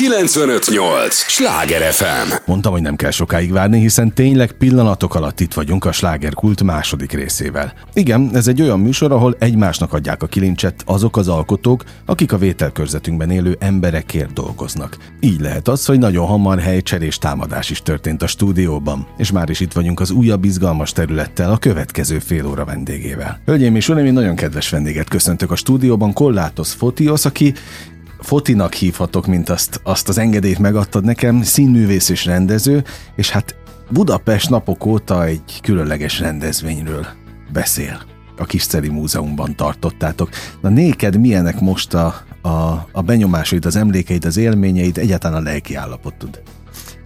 958! Sláger FM! Mondtam, hogy nem kell sokáig várni, hiszen tényleg pillanatok alatt itt vagyunk a slágerkult második részével. Igen, ez egy olyan műsor, ahol egymásnak adják a kilincset azok az alkotók, akik a vételkörzetünkben élő emberekért dolgoznak. Így lehet az, hogy nagyon hamar helycserés támadás is történt a stúdióban, és már is itt vagyunk az újabb izgalmas területtel a következő fél óra vendégével. Hölgyeim és uraim, én nagyon kedves vendéget köszöntök a stúdióban, Kollátos Fotios, aki fotinak hívhatok, mint azt, azt az engedélyt megadtad nekem, színművész és rendező, és hát Budapest napok óta egy különleges rendezvényről beszél. A Kisceli Múzeumban tartottátok. Na néked milyenek most a, a, a benyomásaid, az emlékeid, az élményeid, egyáltalán a lelki állapotod?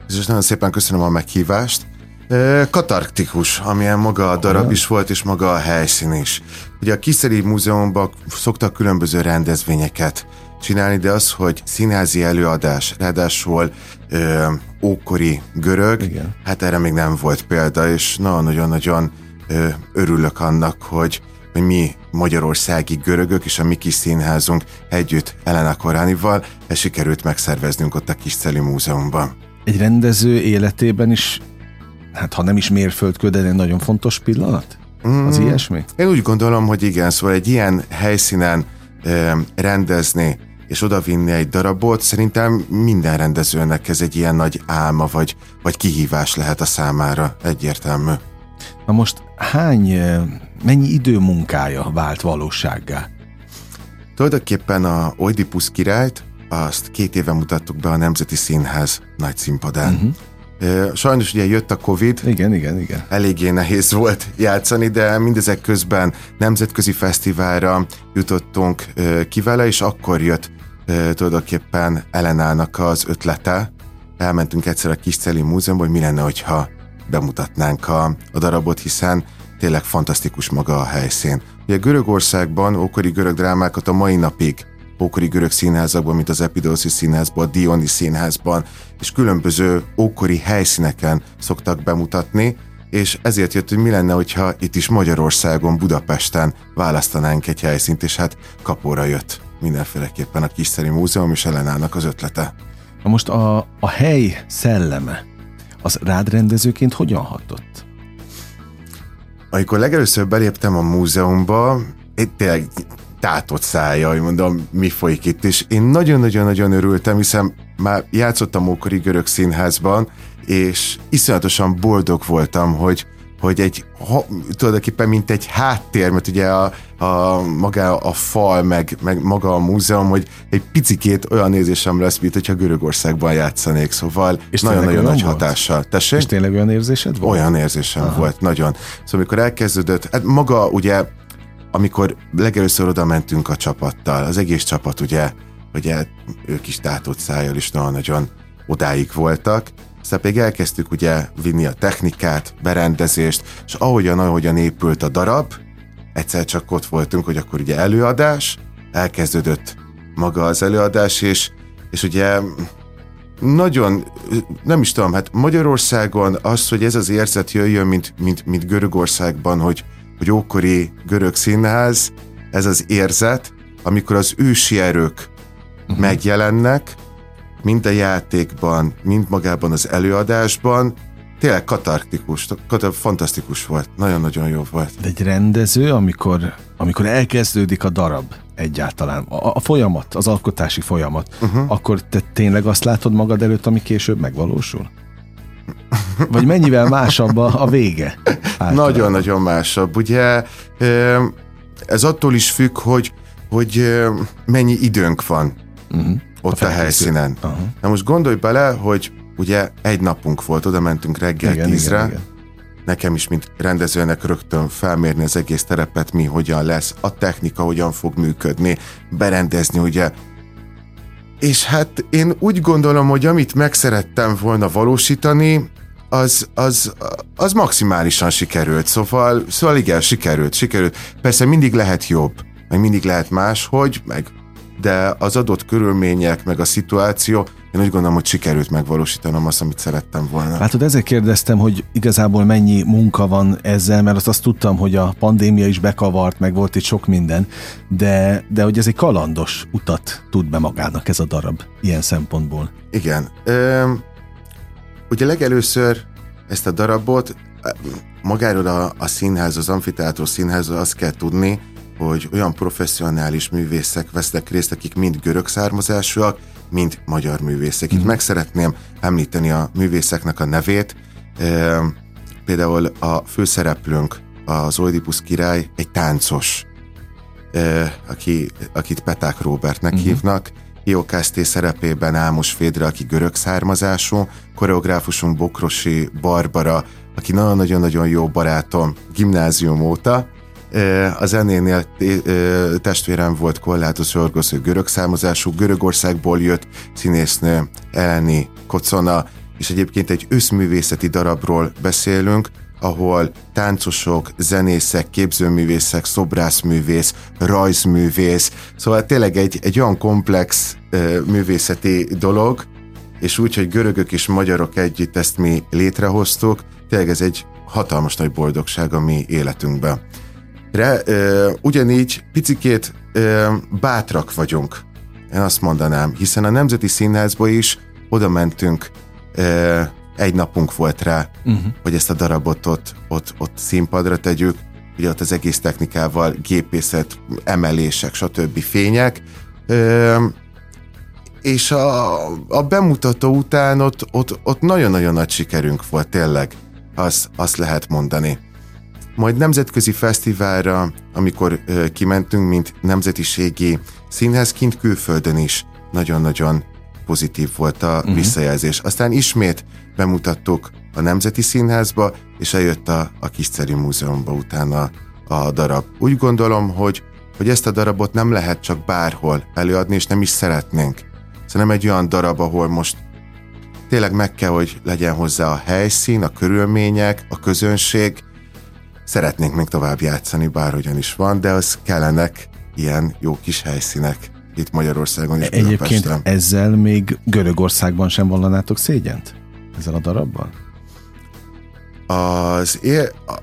És nagyon szépen köszönöm a meghívást. Katarktikus, amilyen maga a darab is volt, és maga a helyszín is. Ugye a Kiszeri Múzeumban szoktak különböző rendezvényeket csinálni, de az, hogy színházi előadás, ráadásul ö, ókori görög, Igen. hát erre még nem volt példa, és nagyon-nagyon-nagyon örülök annak, hogy, hogy mi magyarországi görögök és a mi kis színházunk együtt Elena Koránival ezt sikerült megszerveznünk ott a Kis Celi Múzeumban. Egy rendező életében is, hát ha nem is mérföldkő, de egy nagyon fontos pillanat? Az mm, ilyesmi? Én úgy gondolom, hogy igen, szóval egy ilyen helyszínen ö, rendezni és odavinni egy darabot, szerintem minden rendezőnek ez egy ilyen nagy álma vagy, vagy kihívás lehet a számára, egyértelmű. Na most hány, mennyi idő munkája vált valósággá? Tulajdonképpen a Oedipus királyt, azt két éve mutattuk be a Nemzeti Színház nagy színpadán. Uh-huh. Sajnos ugye jött a Covid. Igen, igen, igen. Eléggé nehéz volt játszani, de mindezek közben nemzetközi fesztiválra jutottunk ki vele, és akkor jött tulajdonképpen Elenának az ötlete. Elmentünk egyszer a Kisceli Múzeumba, hogy mi lenne, hogyha bemutatnánk a, a darabot, hiszen tényleg fantasztikus maga a helyszín. Ugye Görögországban ókori görög drámákat a mai napig ókori görög színházakban, mint az Epidosi színházban, a Dioni színházban, és különböző ókori helyszíneken szoktak bemutatni, és ezért jött, hogy mi lenne, hogyha itt is Magyarországon, Budapesten választanánk egy helyszínt, és hát kapóra jött mindenféleképpen a Kiszeri Múzeum és Elenának az ötlete. Na most a, a hely szelleme, az rád rendezőként hogyan hatott? Amikor legelőször beléptem a múzeumba, itt tényleg tátott szája, hogy mondom, mi folyik itt, és én nagyon-nagyon-nagyon örültem, hiszen már játszottam ókori görög színházban, és iszonyatosan boldog voltam, hogy, hogy egy, ha, tulajdonképpen mint egy háttér, mert ugye a, a, maga a fal, meg, meg maga a múzeum, hogy egy picikét olyan nézésem lesz, mint hogyha Görögországban játszanék, szóval és nagyon-nagyon nagy volt? hatással. Tessék? És tényleg olyan érzésed volt? Olyan érzésem Aha. volt, nagyon. Szóval amikor elkezdődött, hát maga ugye, amikor legelőször oda mentünk a csapattal, az egész csapat ugye, ugye ők is tátott szájjal is nagyon-nagyon odáig voltak, aztán pedig elkezdtük ugye vinni a technikát, berendezést, és ahogyan, ahogyan épült a darab, egyszer csak ott voltunk, hogy akkor ugye előadás, elkezdődött maga az előadás, és, és ugye nagyon, nem is tudom, hát Magyarországon az, hogy ez az érzet jöjjön, mint, mint, mint Görögországban, hogy, hogy ókori görög színház, ez az érzet, amikor az ősi erők uh-huh. megjelennek, mind a játékban, mind magában az előadásban, tényleg katartikus, katar, fantasztikus volt, nagyon-nagyon jó volt. De egy rendező, amikor, amikor elkezdődik a darab egyáltalán, a, a folyamat, az alkotási folyamat, uh-huh. akkor te tényleg azt látod magad előtt, ami később megvalósul? Vagy mennyivel másabb a, a vége? Nagyon-nagyon másabb. Ugye ez attól is függ, hogy, hogy mennyi időnk van. Uh-huh ott a, a helyszínen. Uh-huh. Na most gondolj bele, hogy ugye egy napunk volt, oda mentünk reggel igen, tízre, igen, igen. nekem is, mint rendezőnek rögtön felmérni az egész terepet, mi hogyan lesz, a technika hogyan fog működni, berendezni, ugye. És hát én úgy gondolom, hogy amit meg szerettem volna valósítani, az, az, az maximálisan sikerült. Szóval, szóval igen, sikerült, sikerült. Persze mindig lehet jobb, meg mindig lehet más, hogy meg de az adott körülmények, meg a szituáció, én úgy gondolom, hogy sikerült megvalósítanom azt, amit szerettem volna. Látod, ezért kérdeztem, hogy igazából mennyi munka van ezzel, mert azt, azt tudtam, hogy a pandémia is bekavart, meg volt itt sok minden, de, de hogy ez egy kalandos utat tud be magának ez a darab, ilyen szempontból. Igen. Ö, ugye legelőször ezt a darabot magáról a, a színház, az amfiteátros színház, azt kell tudni, hogy olyan professzionális művészek vesznek részt, akik mind görög származásúak, mind magyar művészek. Itt mm. meg szeretném említeni a művészeknek a nevét. E, például a főszereplőnk, az Oedipus király, egy táncos, e, aki, akit Peták Robertnek mm. hívnak, Iokászté szerepében Ámos Fédre, aki görög származású, koreográfusunk Bokrosi Barbara, aki nagyon-nagyon jó barátom gimnázium óta, a zenénél testvérem volt Korlátos Orgosz, ő görög számozású, Görögországból jött színésznő Eleni Kocona, és egyébként egy összművészeti darabról beszélünk, ahol táncosok, zenészek, képzőművészek, szobrászművész, rajzművész, szóval tényleg egy, egy olyan komplex művészeti dolog, és úgy, hogy görögök és magyarok együtt ezt mi létrehoztuk, tényleg ez egy hatalmas nagy boldogság a mi életünkben. Re, ö, ugyanígy picikét ö, bátrak vagyunk, én azt mondanám, hiszen a Nemzeti Színházba is oda mentünk, egy napunk volt rá, uh-huh. hogy ezt a darabot ott, ott, ott színpadra tegyük, ugye ott az egész technikával, gépészet, emelések, stb. fények, ö, és a, a bemutató után ott, ott, ott nagyon-nagyon nagy sikerünk volt tényleg, azt, azt lehet mondani. Majd nemzetközi fesztiválra, amikor ö, kimentünk, mint nemzetiségi színház, kint külföldön is nagyon-nagyon pozitív volt a uh-huh. visszajelzés. Aztán ismét bemutattuk a Nemzeti Színházba, és eljött a, a Kiszceri Múzeumba utána a darab. Úgy gondolom, hogy, hogy ezt a darabot nem lehet csak bárhol előadni, és nem is szeretnénk. Szerintem egy olyan darab, ahol most tényleg meg kell, hogy legyen hozzá a helyszín, a körülmények, a közönség, Szeretnénk még tovább játszani, bárhogyan is van, de az kellenek ilyen jó kis helyszínek itt Magyarországon is. Egyébként ezzel még Görögországban sem vallanátok szégyent? Ezzel a darabbal? Az é- a,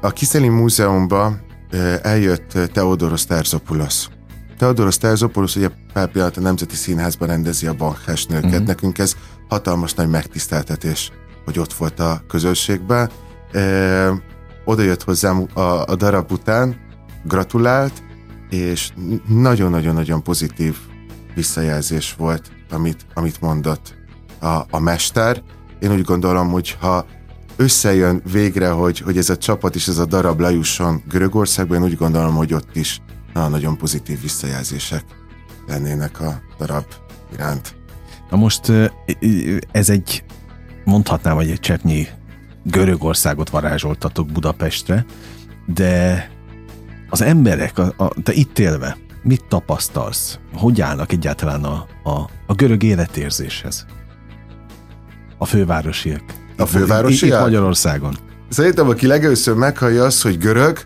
a Kiszeli Múzeumba eljött Teodoros Terzopoulos. Teodoros Terzopoulos ugye pár pillanat a Nemzeti Színházban rendezi a bankhás nőket. Uh-huh. Nekünk ez hatalmas nagy megtiszteltetés, hogy ott volt a közösségben oda jött hozzám a, a darab után, gratulált, és nagyon-nagyon-nagyon pozitív visszajelzés volt, amit, amit mondott a, a mester. Én úgy gondolom, hogy ha összejön végre, hogy, hogy ez a csapat és ez a darab lejusson Görögországba, én úgy gondolom, hogy ott is nagyon, pozitív visszajelzések lennének a darab iránt. Na most ez egy, mondhatnám, hogy egy cseppnyi Görögországot varázsoltatok Budapestre, de az emberek, a, a, te itt élve, mit tapasztalsz? Hogy állnak egyáltalán a, a, a görög életérzéshez? A fővárosiak. A fővárosiak? Itt, Magyarországon. Szerintem, aki legelőször meghallja azt, hogy görög,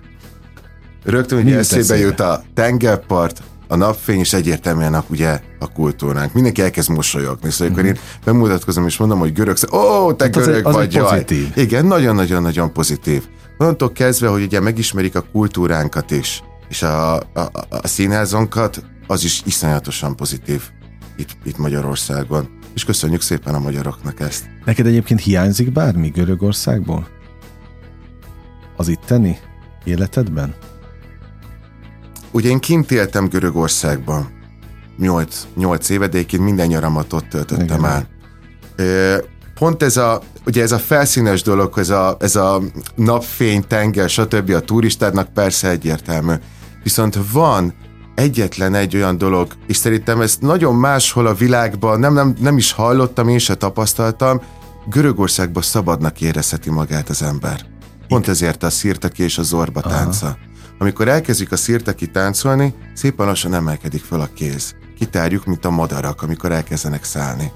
rögtön ugye eszébe jut a tengerpart, a napfény is egyértelműen a, ugye a kultúránk. Mindenki elkezd mosolyogni, szóval mm-hmm. akkor én bemutatkozom és mondom, hogy görög, ó, te hát görög az vagy, az pozitív. Igen, nagyon-nagyon-nagyon pozitív. Onnantól kezdve, hogy ugye megismerik a kultúránkat is, és a, a, a színházonkat, az is iszonyatosan pozitív itt, itt Magyarországon. És köszönjük szépen a magyaroknak ezt. Neked egyébként hiányzik bármi Görögországból? Az itteni életedben? Ugye én kint éltem Görögországban 8, 8 éve, de egyébként minden nyaramat ott töltöttem Igen. el. Pont ez a, ugye ez a felszínes dolog, ez a, ez a napfény, tenger, stb. a turistádnak persze egyértelmű. Viszont van egyetlen egy olyan dolog, és szerintem ezt nagyon máshol a világban nem, nem, nem is hallottam, én se tapasztaltam, Görögországban szabadnak érezheti magát az ember. Pont ezért a szirtaki és a zorba tánca. Aha. Amikor elkezdik a szirteki táncolni, szépen lassan emelkedik fel a kéz. Kitárjuk, mint a madarak, amikor elkezdenek szállni.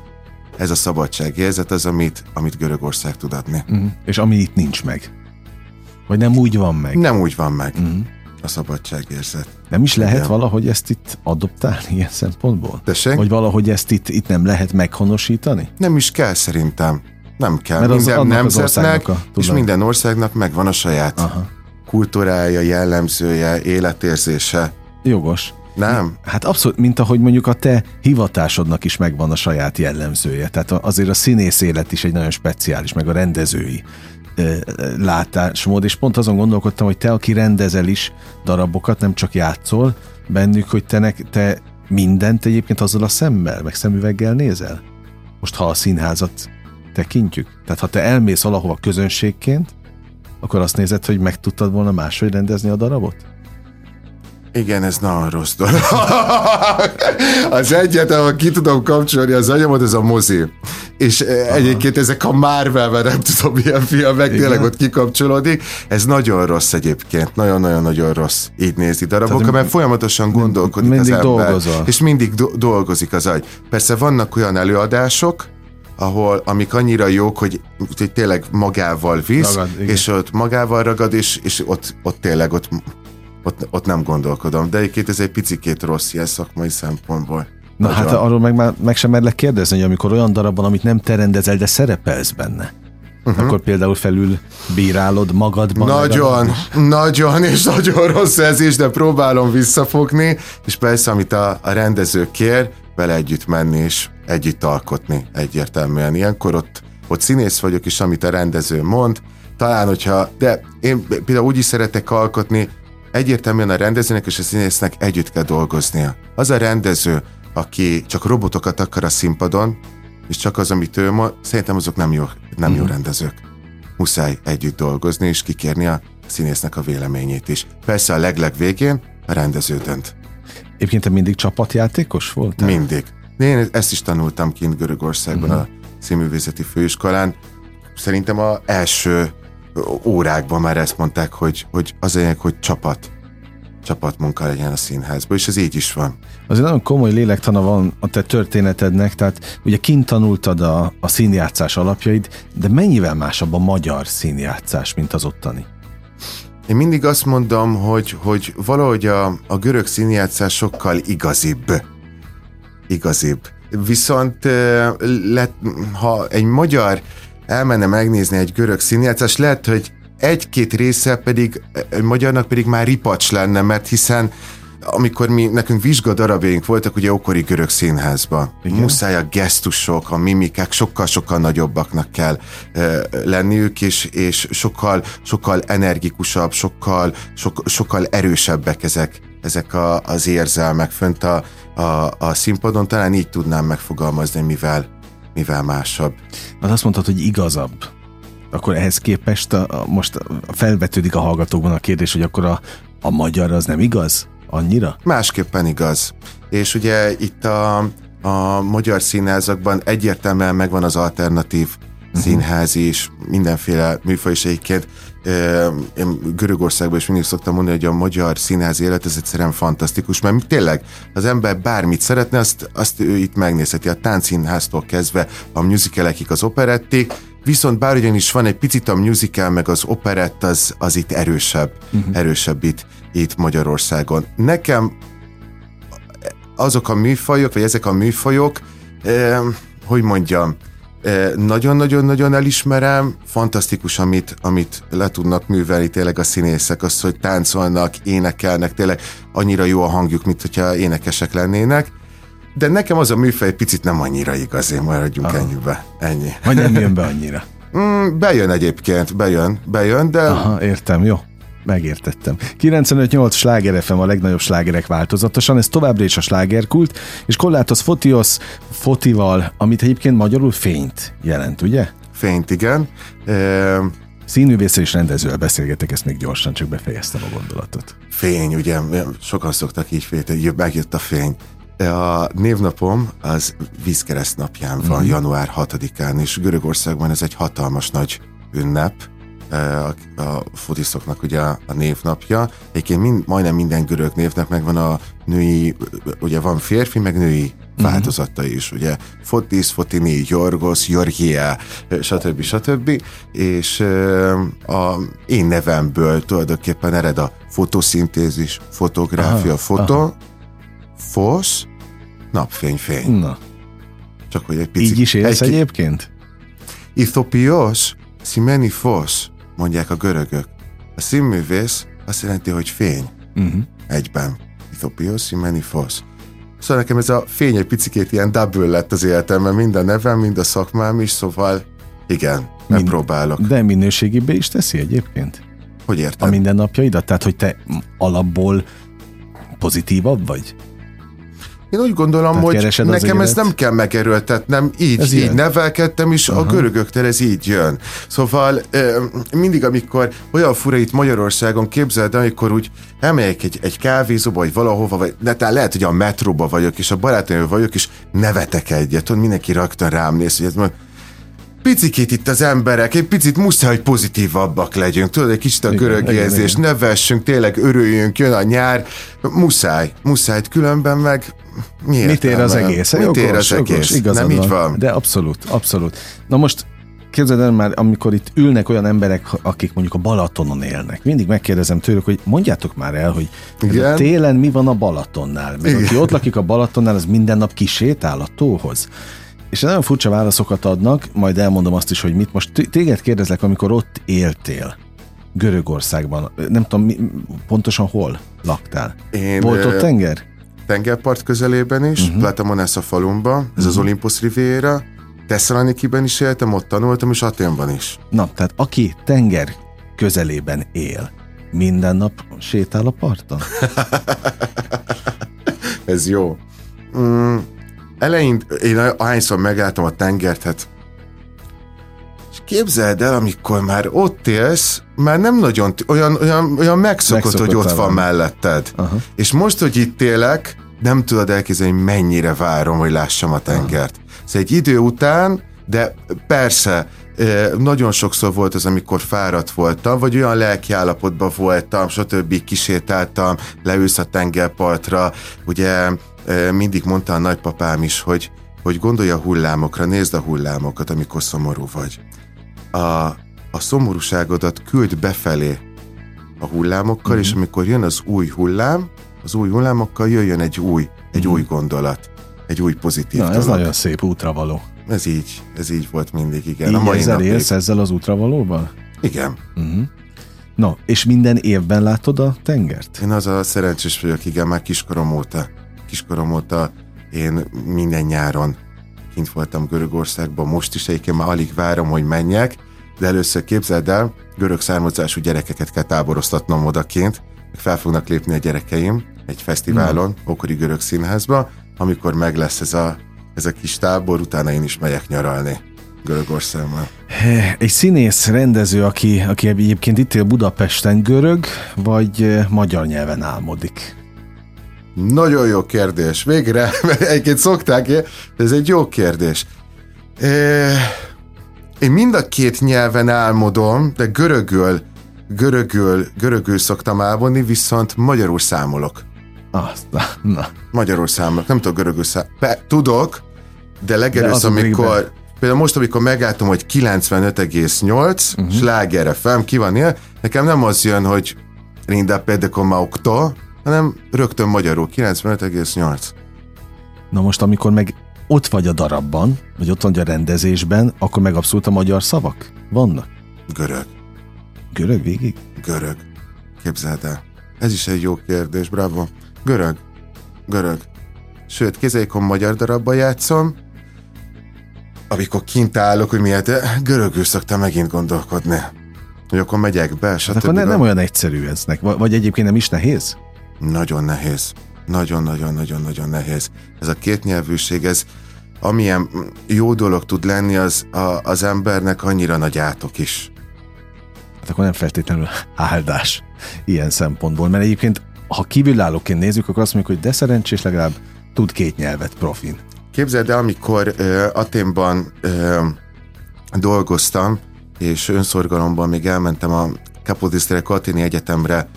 Ez a szabadságérzet az, amit, amit Görögország tud adni. Uh-huh. És ami itt nincs meg. Vagy nem úgy van meg. Nem úgy van meg. Uh-huh. a szabadságérzet. Nem is lehet Igen. valahogy ezt itt adoptálni ilyen szempontból? Tessék? Vagy valahogy ezt itt, itt nem lehet meghonosítani? Nem is kell szerintem. Nem kell. Mert minden nemzetnek a, és minden országnak megvan a saját Aha. kultúrája, jellemzője, életérzése. Jogos. Nem? Hát abszolút, mint ahogy mondjuk a te hivatásodnak is megvan a saját jellemzője. Tehát azért a színész élet is egy nagyon speciális, meg a rendezői látásmód, és pont azon gondolkodtam, hogy te, aki rendezel is darabokat, nem csak játszol bennük, hogy te, te mindent egyébként azzal a szemmel, meg szemüveggel nézel? Most ha a színházat tekintjük. Tehát ha te elmész valahova közönségként, akkor azt nézed, hogy meg tudtad volna máshogy rendezni a darabot? Igen, ez nagyon rossz dolog. az egyet, ahol ki tudom kapcsolni az anyamot, ez a mozi. És eh, Aha. egyébként ezek a Marvel, nem tudom, milyen filmek, Igen. tényleg ott kikapcsolódik. Ez nagyon rossz egyébként, nagyon-nagyon-nagyon rossz így nézni darabokat, mert folyamatosan gondolkodik mindig az ember. Dolgozol. És mindig do- dolgozik az agy. Persze vannak olyan előadások, ahol amik annyira jók, hogy, hogy tényleg magával visz, ragad, és ott magával ragad, és, és ott, ott tényleg ott ott, ott nem gondolkodom. De egyébként ez egy picikét rossz ilyen szakmai szempontból. Na Nagyon. hát arról meg, már, meg sem merlek kérdezni, hogy amikor olyan darabban, amit nem te rendezel, de szerepelsz benne, uh-huh. akkor például felül bírálod magadban. Nagyon, legalább. nagyon, és nagyon rossz ez is, de próbálom visszafogni, és persze, amit a, a rendező kér, vele együtt menni és együtt alkotni egyértelműen. Ilyenkor ott, ott színész vagyok, és amit a rendező mond, talán, hogyha, de én például úgy is szeretek alkotni, egyértelműen a rendezőnek és a színésznek együtt kell dolgoznia. Az a rendező, aki csak robotokat akar a színpadon, és csak az, amit ő ma, szerintem azok nem jó, nem jó mhm. rendezők. Muszáj együtt dolgozni, és kikérni a színésznek a véleményét is. Persze a legleg végén a rendező dönt. Egyébként te mindig csapatjátékos voltál? Mindig. Én ezt is tanultam kint Görögországban uh-huh. a színművészeti főiskolán. Szerintem a első órákban már ezt mondták, hogy, hogy az lényeg, hogy csapat csapatmunka legyen a színházban, és ez így is van. Azért nagyon komoly lélektana van a te történetednek, tehát ugye kint tanultad a, a színjátszás alapjaid, de mennyivel másabb a magyar színjátszás, mint az ottani? Én mindig azt mondom, hogy, hogy valahogy a, a görög színjátszás sokkal igazibb. Igazibb. Viszont lett, ha egy magyar elmenne megnézni egy görög színjátszás, lehet, hogy egy-két része pedig, magyarnak pedig már ripacs lenne, mert hiszen amikor mi, nekünk vizsgadarabjaink voltak ugye okori görög színházban, Igen. muszáj a gesztusok, a mimikák sokkal-sokkal nagyobbaknak kell e, lenniük, és, és sokkal, sokkal energikusabb, sokkal, sok, sokkal erősebbek ezek, ezek a, az érzelmek fönt a, a, a színpadon. Talán így tudnám megfogalmazni, mivel mivel másabb. Az azt mondtad, hogy igazabb. Akkor ehhez képest a, a, most felvetődik a hallgatókban a kérdés, hogy akkor a, a magyar az nem igaz? Annyira? Másképpen igaz. És ugye itt a, a magyar színházakban egyértelműen megvan az alternatív. Színház is, mindenféle műfaj is egyébként én Görögországban is mindig szoktam mondani, hogy a magyar színház élet ez egyszerűen fantasztikus, mert tényleg az ember bármit szeretne, azt, azt ő itt megnézheti. A táncszínháztól kezdve a musicalekig az operették, viszont bár ugyanis van egy picit a musical, meg az operett, az, az itt erősebb, uh-huh. erősebb itt, itt Magyarországon. Nekem azok a műfajok, vagy ezek a műfajok, eh, hogy mondjam, nagyon-nagyon-nagyon elismerem, fantasztikus, amit, amit le tudnak művelni tényleg a színészek, az, hogy táncolnak, énekelnek, tényleg annyira jó a hangjuk, mint hogyha énekesek lennének. De nekem az a műfaj picit nem annyira igaz, én maradjunk Aha. ennyibe. Ennyi. Vagy nem jön be annyira. Mm, bejön egyébként, bejön, bejön, de... Aha, értem, jó. Megértettem. 95-8 sláger FM a legnagyobb slágerek változatosan, ez továbbra is a slágerkult, és Kollátos Fotios fotival, amit egyébként magyarul fényt jelent, ugye? Fényt, igen. E... Színművésszel és rendezővel beszélgetek, ezt még gyorsan csak befejeztem a gondolatot. Fény, ugye, sokan szoktak így félteni, megjött a fény. A névnapom az vízkereszt napján van, mm-hmm. január 6-án, és Görögországban ez egy hatalmas nagy ünnep, a, a futiszoknak ugye a, a névnapja. Egyébként mind, majdnem minden görög névnek megvan a női, ugye van férfi, meg női változatai is, ugye Fotis, Fotini, Yorgos, Georgia, stb. stb. És a én nevemből tulajdonképpen ered a fotoszintézis, fotográfia, aha, fotó, aha. fosz, napfényfény. Na. Csak hogy egy picit. Így is élsz egy egyébként? Ithopios, simeni fosz, mondják a görögök. A színművész azt jelenti, hogy fény. Uh-huh. Egyben. Ithopios, simeni fosz. Szóval nekem ez a fény egy picikét ilyen double lett az életemben, mind a nevem, mind a szakmám is, szóval igen, megpróbálok. De minőségébe is teszi egyébként? Hogy értem? A mindennapjaidat? Tehát, hogy te alapból pozitívabb vagy? Én úgy gondolom, Tehát hogy nekem ezt nem kell megerőltetnem, így, ez így ilyen. nevelkedtem, és Aha. a görögöktel ez így jön. Szóval mindig, amikor olyan fura itt Magyarországon képzeld, amikor úgy elmegyek egy, egy kávézóba, vagy valahova, vagy netán lehet, hogy a metróba vagyok, és a barátaim vagyok, és nevetek egyet, tudod, mindenki rögtön rám néz, hogy ez mondja, picikét itt az emberek, egy picit muszáj, hogy pozitívabbak legyünk. Tudod, egy kicsit a görög érzés, nevessünk, tényleg örüljünk, jön a nyár. Muszáj, muszáj, különben meg Miért Mit ér az egész? Mit jogos, ér az egész? Jogos, Nem így van. De abszolút, abszolút. Na most képzeld el már, amikor itt ülnek olyan emberek, akik mondjuk a Balatonon élnek. Mindig megkérdezem tőlük, hogy mondjátok már el, hogy Igen? télen mi van a Balatonnál. Mert Igen. aki ott lakik a Balatonnál, az minden nap kisétál a tóhoz. És nagyon furcsa válaszokat adnak, majd elmondom azt is, hogy mit most téged kérdezlek, amikor ott éltél. Görögországban. Nem tudom, mi, pontosan hol laktál. Én, Volt ott tenger? tengerpart közelében is, uh-huh. Platamonessa falumba, ez uh-huh. az mhm. Olympus Riviera, Tesszalonikiben is éltem, ott tanultam, és Aténban is. Na, tehát aki tenger közelében él, minden nap sétál a parton? ez jó. Mm, eleint én ahányszor megálltam a tengert, hát és képzeld el, amikor már ott élsz, már nem nagyon, olyan, olyan, olyan megszokott, megszokott hogy ott van melletted. Aha. És most, hogy itt élek, nem tudod elképzelni, mennyire várom, hogy lássam a tengert. Aha. Szóval egy idő után, de persze, nagyon sokszor volt az, amikor fáradt voltam, vagy olyan lelkiállapotban voltam, stb. kisétáltam, leülsz a tengerpartra, ugye mindig mondta a nagypapám is, hogy, hogy gondolj a hullámokra, nézd a hullámokat, amikor szomorú vagy. A, a szomorúságodat küld befelé a hullámokkal, mm-hmm. és amikor jön az új hullám, az új hullámokkal jöjjön egy új, egy mm. új gondolat, egy új pozitív Na, ez dolog. nagyon szép útravaló. Ez így, ez így volt mindig, igen. Így a mai ezzel élsz ezzel az útravalóval? Igen. Uh-huh. Na, és minden évben látod a tengert? Én az a szerencsés vagyok, igen, már kiskorom óta. Kiskorom óta én minden nyáron kint voltam Görögországban, most is egyébként már alig várom, hogy menjek, de először képzeld el, görög származású gyerekeket kell táboroztatnom odaként, fel fognak lépni a gyerekeim egy fesztiválon, mm. Okori Görög Színházba, amikor meg lesz ez a, ez a kis tábor, utána én is megyek nyaralni. Görögországban. Egy színész, rendező, aki, aki egyébként itt él Budapesten, görög, vagy eh, magyar nyelven álmodik? Nagyon jó kérdés. Végre, egyébként szokták, de ez egy jó kérdés. Én mind a két nyelven álmodom, de görögül görögül, görögül szoktam álmodni, viszont magyarul számolok. Azt, na. Magyarul számolok, nem tudok görögül számolni. Tudok, de legelőször, de amikor, például most, amikor megálltam, hogy 95,8, uh-huh. sláger FM, ki van ilyen, nekem nem az jön, hogy Rinda Pedekoma Okto, hanem rögtön magyarul 95,8. Na most, amikor meg ott vagy a darabban, vagy ott vagy a rendezésben, akkor meg abszolút a magyar szavak vannak? Görög. Görög végig? Görög. Képzeld el. Ez is egy jó kérdés, bravo. Görög. Görög. Sőt, kézékon magyar darabba játszom, amikor kint állok, hogy miért görögül szoktam megint gondolkodni. Hogy akkor megyek be, stb. Hát akkor ne, nem olyan egyszerű eznek, vagy egyébként nem is nehéz? Nagyon nehéz. Nagyon-nagyon-nagyon-nagyon nehéz. Ez a kétnyelvűség, ez amilyen jó dolog tud lenni, az a, az embernek annyira nagy átok is hát akkor nem feltétlenül áldás ilyen szempontból. Mert egyébként, ha kívülállóként nézzük, akkor azt mondjuk, hogy de szerencsés legalább tud két nyelvet profin. Képzeld el, amikor uh, Aténban uh, dolgoztam, és önszorgalomban még elmentem a Kapodisztere Katéni Egyetemre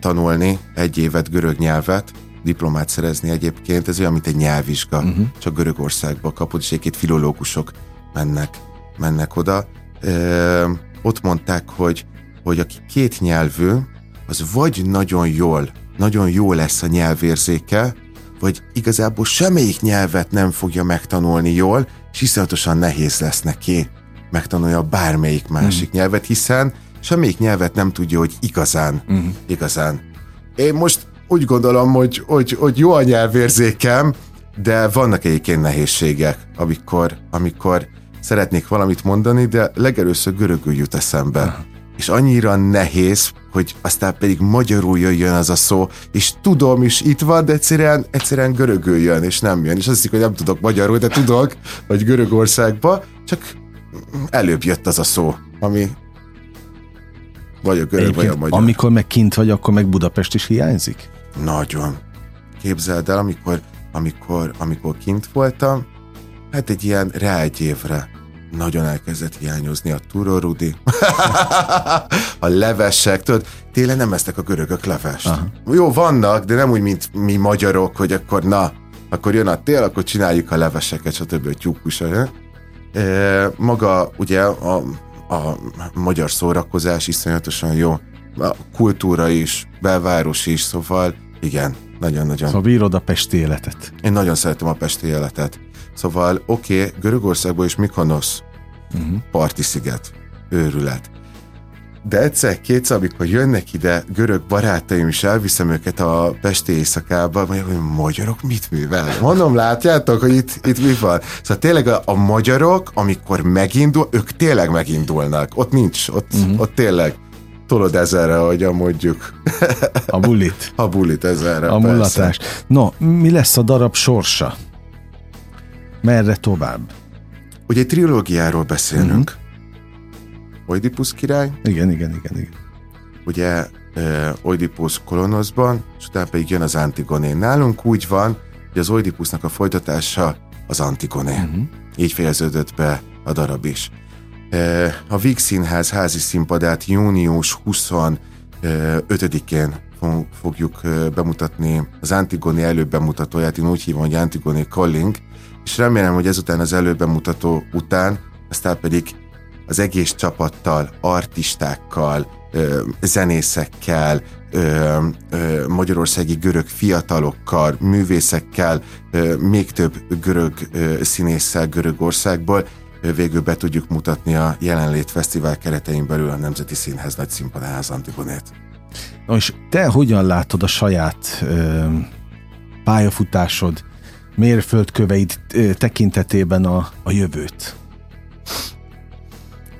tanulni egy évet görög nyelvet, diplomát szerezni egyébként, ez olyan, mint egy nyelvvizsga, uh-huh. csak Görögországba kapod, és egy-két filológusok mennek, mennek oda. Ö, ott mondták, hogy, hogy aki két nyelvű, az vagy nagyon jól, nagyon jó lesz a nyelvérzéke, vagy igazából semmelyik nyelvet nem fogja megtanulni jól, és iszonyatosan nehéz lesz neki megtanulja bármelyik másik mm. nyelvet, hiszen semmelyik nyelvet nem tudja, hogy igazán, mm. igazán. Én most úgy gondolom, hogy, hogy, hogy jó a nyelvérzékem, de vannak egyébként nehézségek, amikor, amikor szeretnék valamit mondani, de legelőször görögül jut eszembe. Aha. És annyira nehéz, hogy aztán pedig magyarul jöjjön az a szó, és tudom is itt van, de egyszerűen, egyszerűen görögül jön, és nem jön. És azt hiszik, hogy nem tudok magyarul, de tudok, hogy Görögországba, csak előbb jött az a szó, ami vagy a görög, vagy a magyar. Amikor meg kint vagy, akkor meg Budapest is hiányzik? Nagyon. Képzeld el, amikor, amikor, amikor kint voltam, hát egy ilyen rá egy évre nagyon elkezdett hiányozni a turorudi, a levesek, tudod, télen nem esznek a görögök levest. Aha. Jó, vannak, de nem úgy, mint mi magyarok, hogy akkor na, akkor jön a tél, akkor csináljuk a leveseket, stb. a tyúkusra. E, maga ugye a, a magyar szórakozás iszonyatosan jó, a kultúra is, belváros is, szóval igen, nagyon-nagyon. Szóval bírod a pesti életet. Én nagyon szeretem a pesti életet. Szóval oké, okay, Görögországban is Mikonosz, uh-huh. parti sziget, őrület. De egyszer-kétszer, amikor jönnek ide görög barátaim, és elviszem őket a Pesti éjszakába, mondják, hogy magyarok mit művel? Mondom, látjátok, hogy itt, itt mi van? Szóval tényleg a, a magyarok, amikor megindul, ők tényleg megindulnak. Ott nincs, ott, uh-huh. ott tényleg tolod ezerre, ahogyan mondjuk. A bulit. A bulit ezerre. A mulatás. No, mi lesz a darab sorsa? Merre tovább? Ugye egy trilógiáról beszélünk. Uh-huh. Oedipus király. Igen, igen, igen, igen. Ugye Oedipus kolonoszban, és utána pedig jön az Antigoné. Nálunk úgy van, hogy az Oedipusnak a folytatása az Antigoné. Uh-huh. Így fejeződött be a darab is. A Víg Színház házi színpadát június 25-én fogjuk bemutatni az Antigoni előbemutatóját, én úgy hívom, hogy Antigoni Calling, és remélem, hogy ezután az előbemutató után, aztán pedig az egész csapattal, artistákkal, zenészekkel, magyarországi görög fiatalokkal, művészekkel, még több görög színésszel Görögországból végül be tudjuk mutatni a jelenlét fesztivál keretein belül a Nemzeti Színház nagy színpadához Antigonét. Na és te hogyan látod a saját ö, pályafutásod, mérföldköveid ö, tekintetében a, a jövőt?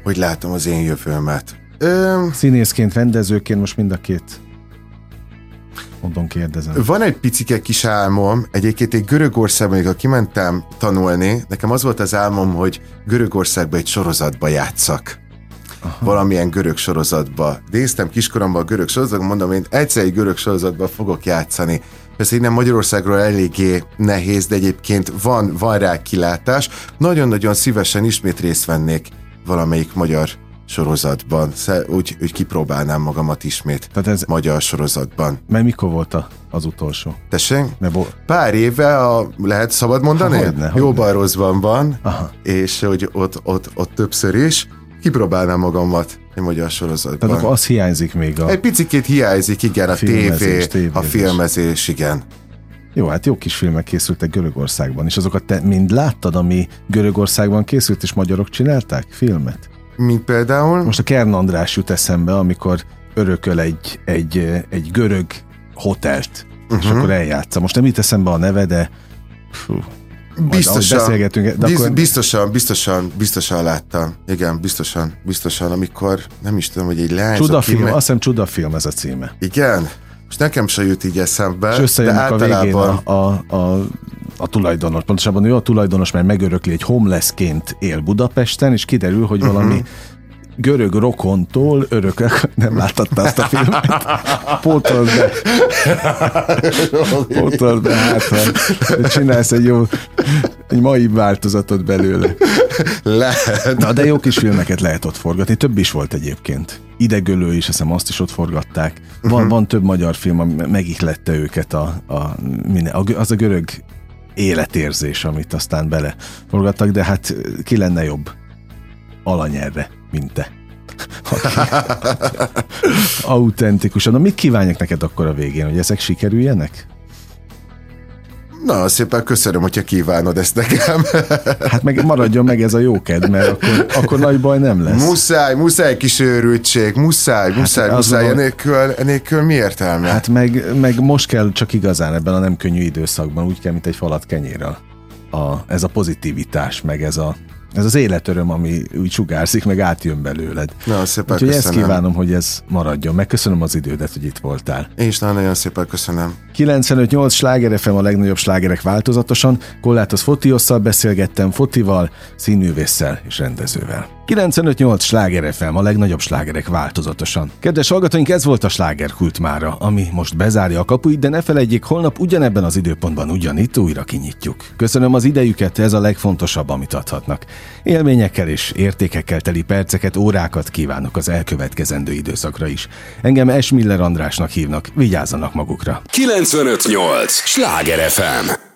Hogy látom az én jövőmet. Ö... Színészként, rendezőként most mind a két mondom kérdezem. Van egy picike kis álmom, egyébként egy Görögországban, amikor kimentem tanulni, nekem az volt az álmom, hogy Görögországban egy sorozatba játszak. Aha. valamilyen görög sorozatba. Néztem kiskoromban a görög sorozatba, mondom, én egyszer egy görög sorozatba fogok játszani. Persze innen Magyarországról eléggé nehéz, de egyébként van, van rá kilátás. Nagyon-nagyon szívesen ismét részt vennék valamelyik magyar sorozatban. Úgy, úgy kipróbálnám magamat ismét Tehát ez magyar sorozatban. Mert mikor volt a, az utolsó? Tessék? bo- Pár éve, a, lehet szabad mondani? Ha, hogyne, hogyne. rosszban van, Aha. és hogy ott, ott, ott többször is kipróbálnám magamat egy magyar sorozatban. Tehát akkor az hiányzik még a... Egy picit hiányzik, igen, a, a tévé, a filmezés, igen. Jó, hát jó kis filmek készültek Görögországban, és azokat te mind láttad, ami Görögországban készült, és magyarok csinálták filmet? Mint például? Most a Kern András jut eszembe, amikor örököl egy, egy, egy görög hotelt, uh-huh. és mhm. akkor eljátsza. Most nem itt eszembe a neve, de fú, Biztosan, beszélgetünk, de biz, akkor... biztosan, biztosan, biztosan láttam. Igen, biztosan, biztosan, amikor nem is tudom, hogy egy lány... Csudafilm, me... azt hiszem csudafilm ez a címe. Igen, most nekem se jut így eszembe, és de általában... a a, a, a tulajdonos, pontosabban ő a tulajdonos, mert megörökli egy homelessként él Budapesten, és kiderül, hogy valami uh-huh. Görög rokontól örökök, nem láttatta azt a filmet, pótold be. Pótold be, hát csinálsz egy jó, egy mai változatot belőle. Lehet. Na, de jó kis filmeket lehet ott forgatni, több is volt egyébként. Idegölő is, hiszem azt is ott forgatták. Van, uh-huh. van több magyar film, ami megihlette őket a, a, minden, az a görög életérzés, amit aztán beleforgattak, de hát ki lenne jobb alany erre, mint te. Autentikusan. Na, mit kívánjak neked akkor a végén, hogy ezek sikerüljenek? Na, szépen köszönöm, hogyha kívánod ezt nekem. hát meg maradjon meg ez a jóked, mert akkor, akkor nagy baj nem lesz. Muszáj, muszáj kis őrültség, muszáj, hát muszáj, muszáj, a... enélkül, enélkül mi értelme? Hát meg, meg most kell csak igazán ebben a nem könnyű időszakban, úgy kell, mint egy falat kenyérrel. A, ez a pozitivitás, meg ez a ez az életöröm, ami úgy sugárzik, meg átjön belőled. Na, szépen Úgyhogy ezt kívánom, hogy ez maradjon. Megköszönöm az idődet, hogy itt voltál. Én is nagyon szépen köszönöm. 95-8 Sláger FM a legnagyobb slágerek változatosan. Kollátos Fotiosszal beszélgettem, Fotival, színművésszel és rendezővel. 95-8 Sláger FM, a legnagyobb slágerek változatosan. Kedves hallgatóink, ez volt a slágerkult mára, ami most bezárja a kapuit, de ne felejtjék, holnap ugyanebben az időpontban ugyanitt újra kinyitjuk. Köszönöm az idejüket, ez a legfontosabb, amit adhatnak. Élményekkel és értékekkel teli perceket, órákat kívánok az elkövetkezendő időszakra is. Engem Esmiller Andrásnak hívnak, vigyázzanak magukra. 958! Sláger FM!